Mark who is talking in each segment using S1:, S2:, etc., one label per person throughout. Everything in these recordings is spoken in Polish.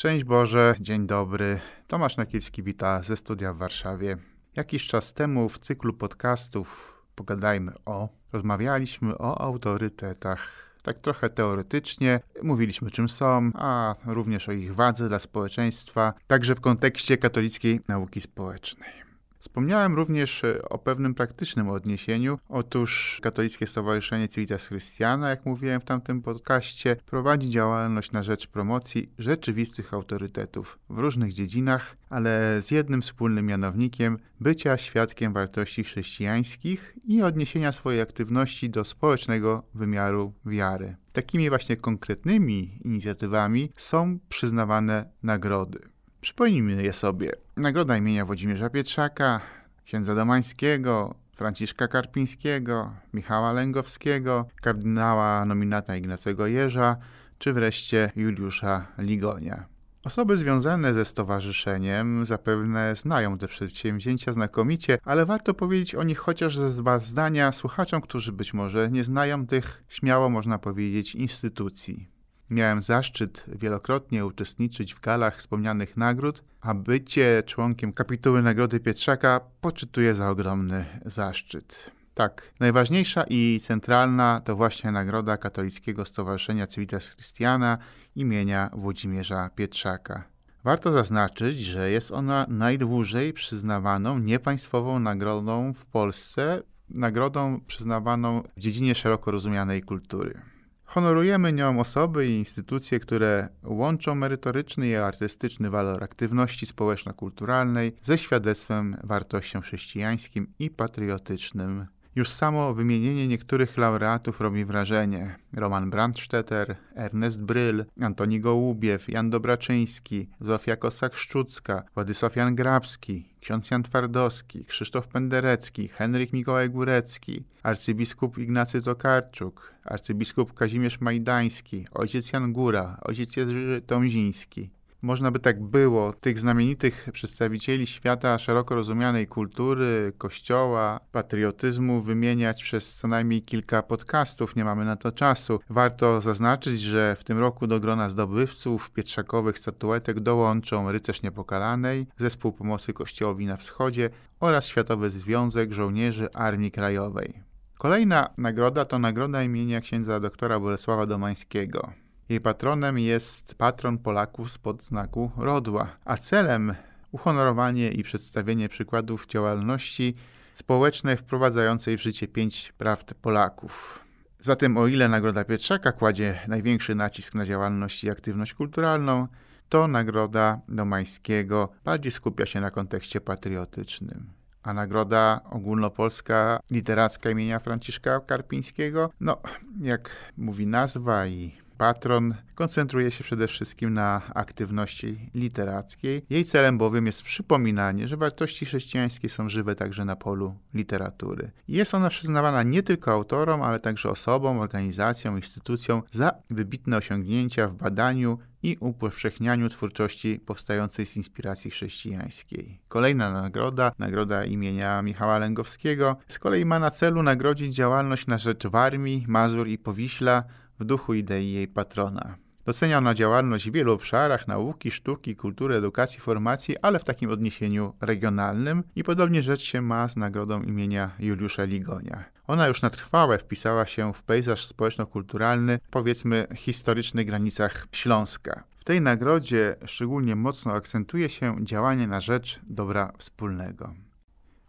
S1: Szczęść Boże, dzień dobry. Tomasz Nakielski wita ze studia w Warszawie. Jakiś czas temu w cyklu podcastów Pogadajmy o rozmawialiśmy o autorytetach. Tak trochę teoretycznie mówiliśmy, czym są, a również o ich wadze dla społeczeństwa, także w kontekście katolickiej nauki społecznej. Wspomniałem również e, o pewnym praktycznym odniesieniu. Otóż Katolickie Stowarzyszenie Civitas Christiana, jak mówiłem w tamtym podcaście, prowadzi działalność na rzecz promocji rzeczywistych autorytetów w różnych dziedzinach, ale z jednym wspólnym mianownikiem bycia świadkiem wartości chrześcijańskich i odniesienia swojej aktywności do społecznego wymiaru wiary. Takimi właśnie konkretnymi inicjatywami są przyznawane nagrody. Przypomnijmy je sobie. Nagroda imienia Włodzimierza Pietrzaka, księdza Domańskiego, Franciszka Karpińskiego, Michała Lęgowskiego, kardynała nominata Ignacego Jeża, czy wreszcie Juliusza Ligonia. Osoby związane ze stowarzyszeniem zapewne znają te przedsięwzięcia znakomicie, ale warto powiedzieć o nich chociaż ze dwa zdania słuchaczom, którzy być może nie znają tych, śmiało można powiedzieć, instytucji. Miałem zaszczyt wielokrotnie uczestniczyć w galach wspomnianych nagród, a bycie członkiem kapituły Nagrody Pietrzaka poczytuję za ogromny zaszczyt. Tak, najważniejsza i centralna to właśnie nagroda Katolickiego Stowarzyszenia Civitas Christiana imienia Włodzimierza Pietrzaka. Warto zaznaczyć, że jest ona najdłużej przyznawaną niepaństwową nagrodą w Polsce, nagrodą przyznawaną w dziedzinie szeroko rozumianej kultury. Honorujemy nią osoby i instytucje, które łączą merytoryczny i artystyczny walor aktywności społeczno-kulturalnej ze świadectwem wartością chrześcijańskim i patriotycznym. Już samo wymienienie niektórych laureatów robi wrażenie. Roman Brandstetter, Ernest Bryl, Antoni Gołubiew, Jan Dobraczyński, Zofia Kosak-Szczucka, Władysław Jan Grabski, ksiądz Jan Twardowski, Krzysztof Penderecki, Henryk Mikołaj Górecki, arcybiskup Ignacy Tokarczuk, arcybiskup Kazimierz Majdański, ojciec Jan Góra, ojciec Jerzy Tomziński. Można by tak było tych znamienitych przedstawicieli świata szeroko rozumianej kultury, kościoła, patriotyzmu wymieniać przez co najmniej kilka podcastów. Nie mamy na to czasu. Warto zaznaczyć, że w tym roku do grona zdobywców pietrzakowych statuetek dołączą Rycerz Niepokalanej, Zespół Pomocy Kościołowi na Wschodzie oraz Światowy Związek Żołnierzy Armii Krajowej. Kolejna nagroda to nagroda imienia księdza doktora Bolesława Domańskiego. Jej patronem jest patron Polaków spod znaku Rodła, a celem uhonorowanie i przedstawienie przykładów działalności społecznej wprowadzającej w życie pięć prawd Polaków. Zatem o ile Nagroda Pietrzaka kładzie największy nacisk na działalność i aktywność kulturalną, to Nagroda Domańskiego bardziej skupia się na kontekście patriotycznym. A Nagroda Ogólnopolska Literacka imienia Franciszka Karpińskiego, no, jak mówi nazwa i patron koncentruje się przede wszystkim na aktywności literackiej. Jej celem bowiem jest przypominanie, że wartości chrześcijańskie są żywe także na polu literatury. Jest ona przyznawana nie tylko autorom, ale także osobom, organizacjom, instytucjom za wybitne osiągnięcia w badaniu i upowszechnianiu twórczości powstającej z inspiracji chrześcijańskiej. Kolejna nagroda, nagroda imienia Michała Lęgowskiego, z kolei ma na celu nagrodzić działalność na rzecz Warmii, Mazur i Powiśla w duchu idei jej patrona. Docenia ona działalność w wielu obszarach nauki, sztuki, kultury, edukacji, formacji, ale w takim odniesieniu regionalnym i podobnie rzecz się ma z nagrodą imienia Juliusza Ligonia. Ona już na trwałe wpisała się w pejzaż społeczno-kulturalny, powiedzmy historycznych granicach Śląska. W tej nagrodzie szczególnie mocno akcentuje się działanie na rzecz dobra wspólnego.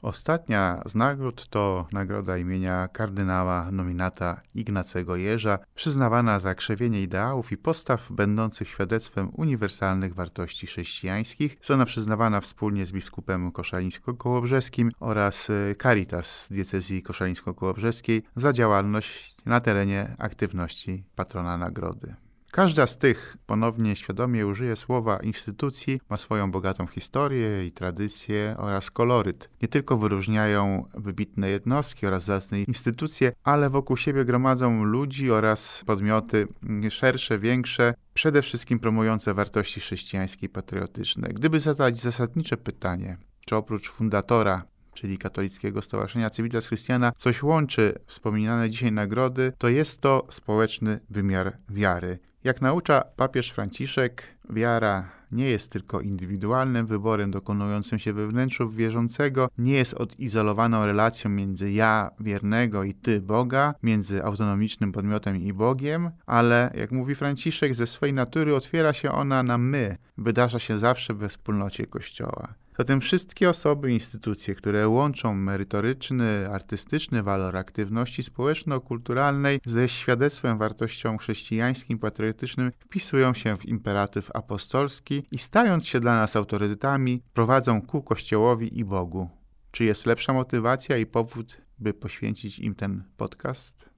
S1: Ostatnia z nagród to nagroda imienia kardynała nominata Ignacego Jeża, przyznawana za krzewienie ideałów i postaw będących świadectwem uniwersalnych wartości chrześcijańskich. Jest ona przyznawana wspólnie z biskupem koszalińsko-kołobrzeskim oraz y, Caritas diecezji koszalińsko-kołobrzeskiej za działalność na terenie aktywności patrona nagrody. Każda z tych, ponownie świadomie użyję słowa instytucji, ma swoją bogatą historię i tradycję oraz koloryt. Nie tylko wyróżniają wybitne jednostki oraz zacne instytucje, ale wokół siebie gromadzą ludzi oraz podmioty szersze, większe, przede wszystkim promujące wartości chrześcijańskie i patriotyczne. Gdyby zadać zasadnicze pytanie, czy oprócz fundatora czyli katolickiego Stowarzyszenia Civitas Christiana, coś łączy wspominane dzisiaj nagrody, to jest to społeczny wymiar wiary. Jak naucza papież Franciszek, wiara nie jest tylko indywidualnym wyborem dokonującym się we wnętrzu wierzącego, nie jest odizolowaną relacją między ja wiernego i ty Boga, między autonomicznym podmiotem i Bogiem, ale jak mówi Franciszek, ze swojej natury otwiera się ona na my, wydarza się zawsze we wspólnocie Kościoła. Zatem wszystkie osoby, instytucje, które łączą merytoryczny, artystyczny walor aktywności społeczno-kulturalnej ze świadectwem wartością chrześcijańskim, patriotycznym, wpisują się w imperatyw apostolski i stając się dla nas autorytetami, prowadzą ku Kościołowi i Bogu. Czy jest lepsza motywacja i powód, by poświęcić im ten podcast?